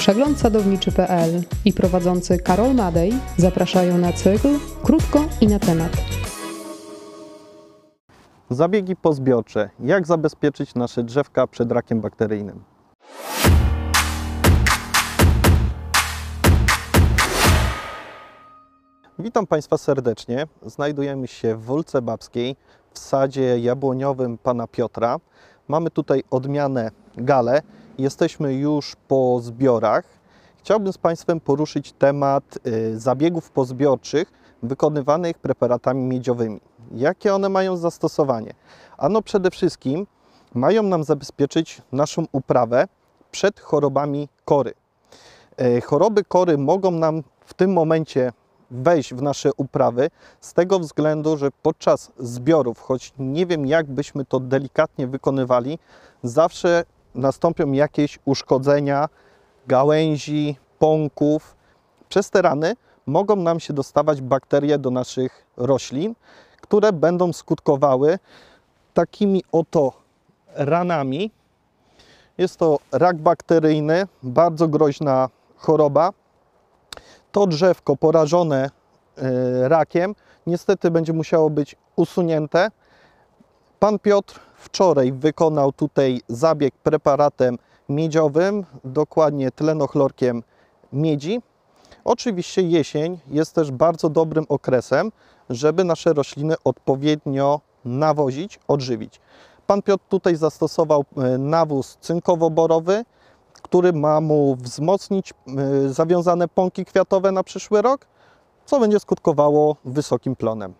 Przegląd sadowniczy.pl i prowadzący Karol Madej zapraszają na cykl Krótko i na temat. Zabiegi pozbiorcze. Jak zabezpieczyć nasze drzewka przed rakiem bakteryjnym? Witam Państwa serdecznie. Znajdujemy się w Wolce Babskiej w sadzie jabłoniowym Pana Piotra. Mamy tutaj odmianę gale. Jesteśmy już po zbiorach. Chciałbym z Państwem poruszyć temat y, zabiegów pozbiorczych wykonywanych preparatami miedziowymi. Jakie one mają zastosowanie? Ano przede wszystkim mają nam zabezpieczyć naszą uprawę przed chorobami kory. E, Choroby kory mogą nam w tym momencie wejść w nasze uprawy z tego względu, że podczas zbiorów, choć nie wiem jak byśmy to delikatnie wykonywali, zawsze nastąpią jakieś uszkodzenia gałęzi, pąków. Przez te rany mogą nam się dostawać bakterie do naszych roślin, które będą skutkowały takimi oto ranami. Jest to rak bakteryjny, bardzo groźna choroba. To drzewko porażone e, rakiem niestety będzie musiało być usunięte. Pan Piotr wczoraj wykonał tutaj zabieg preparatem miedziowym, dokładnie tlenochlorkiem miedzi. Oczywiście jesień jest też bardzo dobrym okresem, żeby nasze rośliny odpowiednio nawozić, odżywić. Pan Piotr tutaj zastosował e, nawóz cynkowo-borowy, który ma mu wzmocnić e, zawiązane pąki kwiatowe na przyszły rok, co będzie skutkowało wysokim plonem.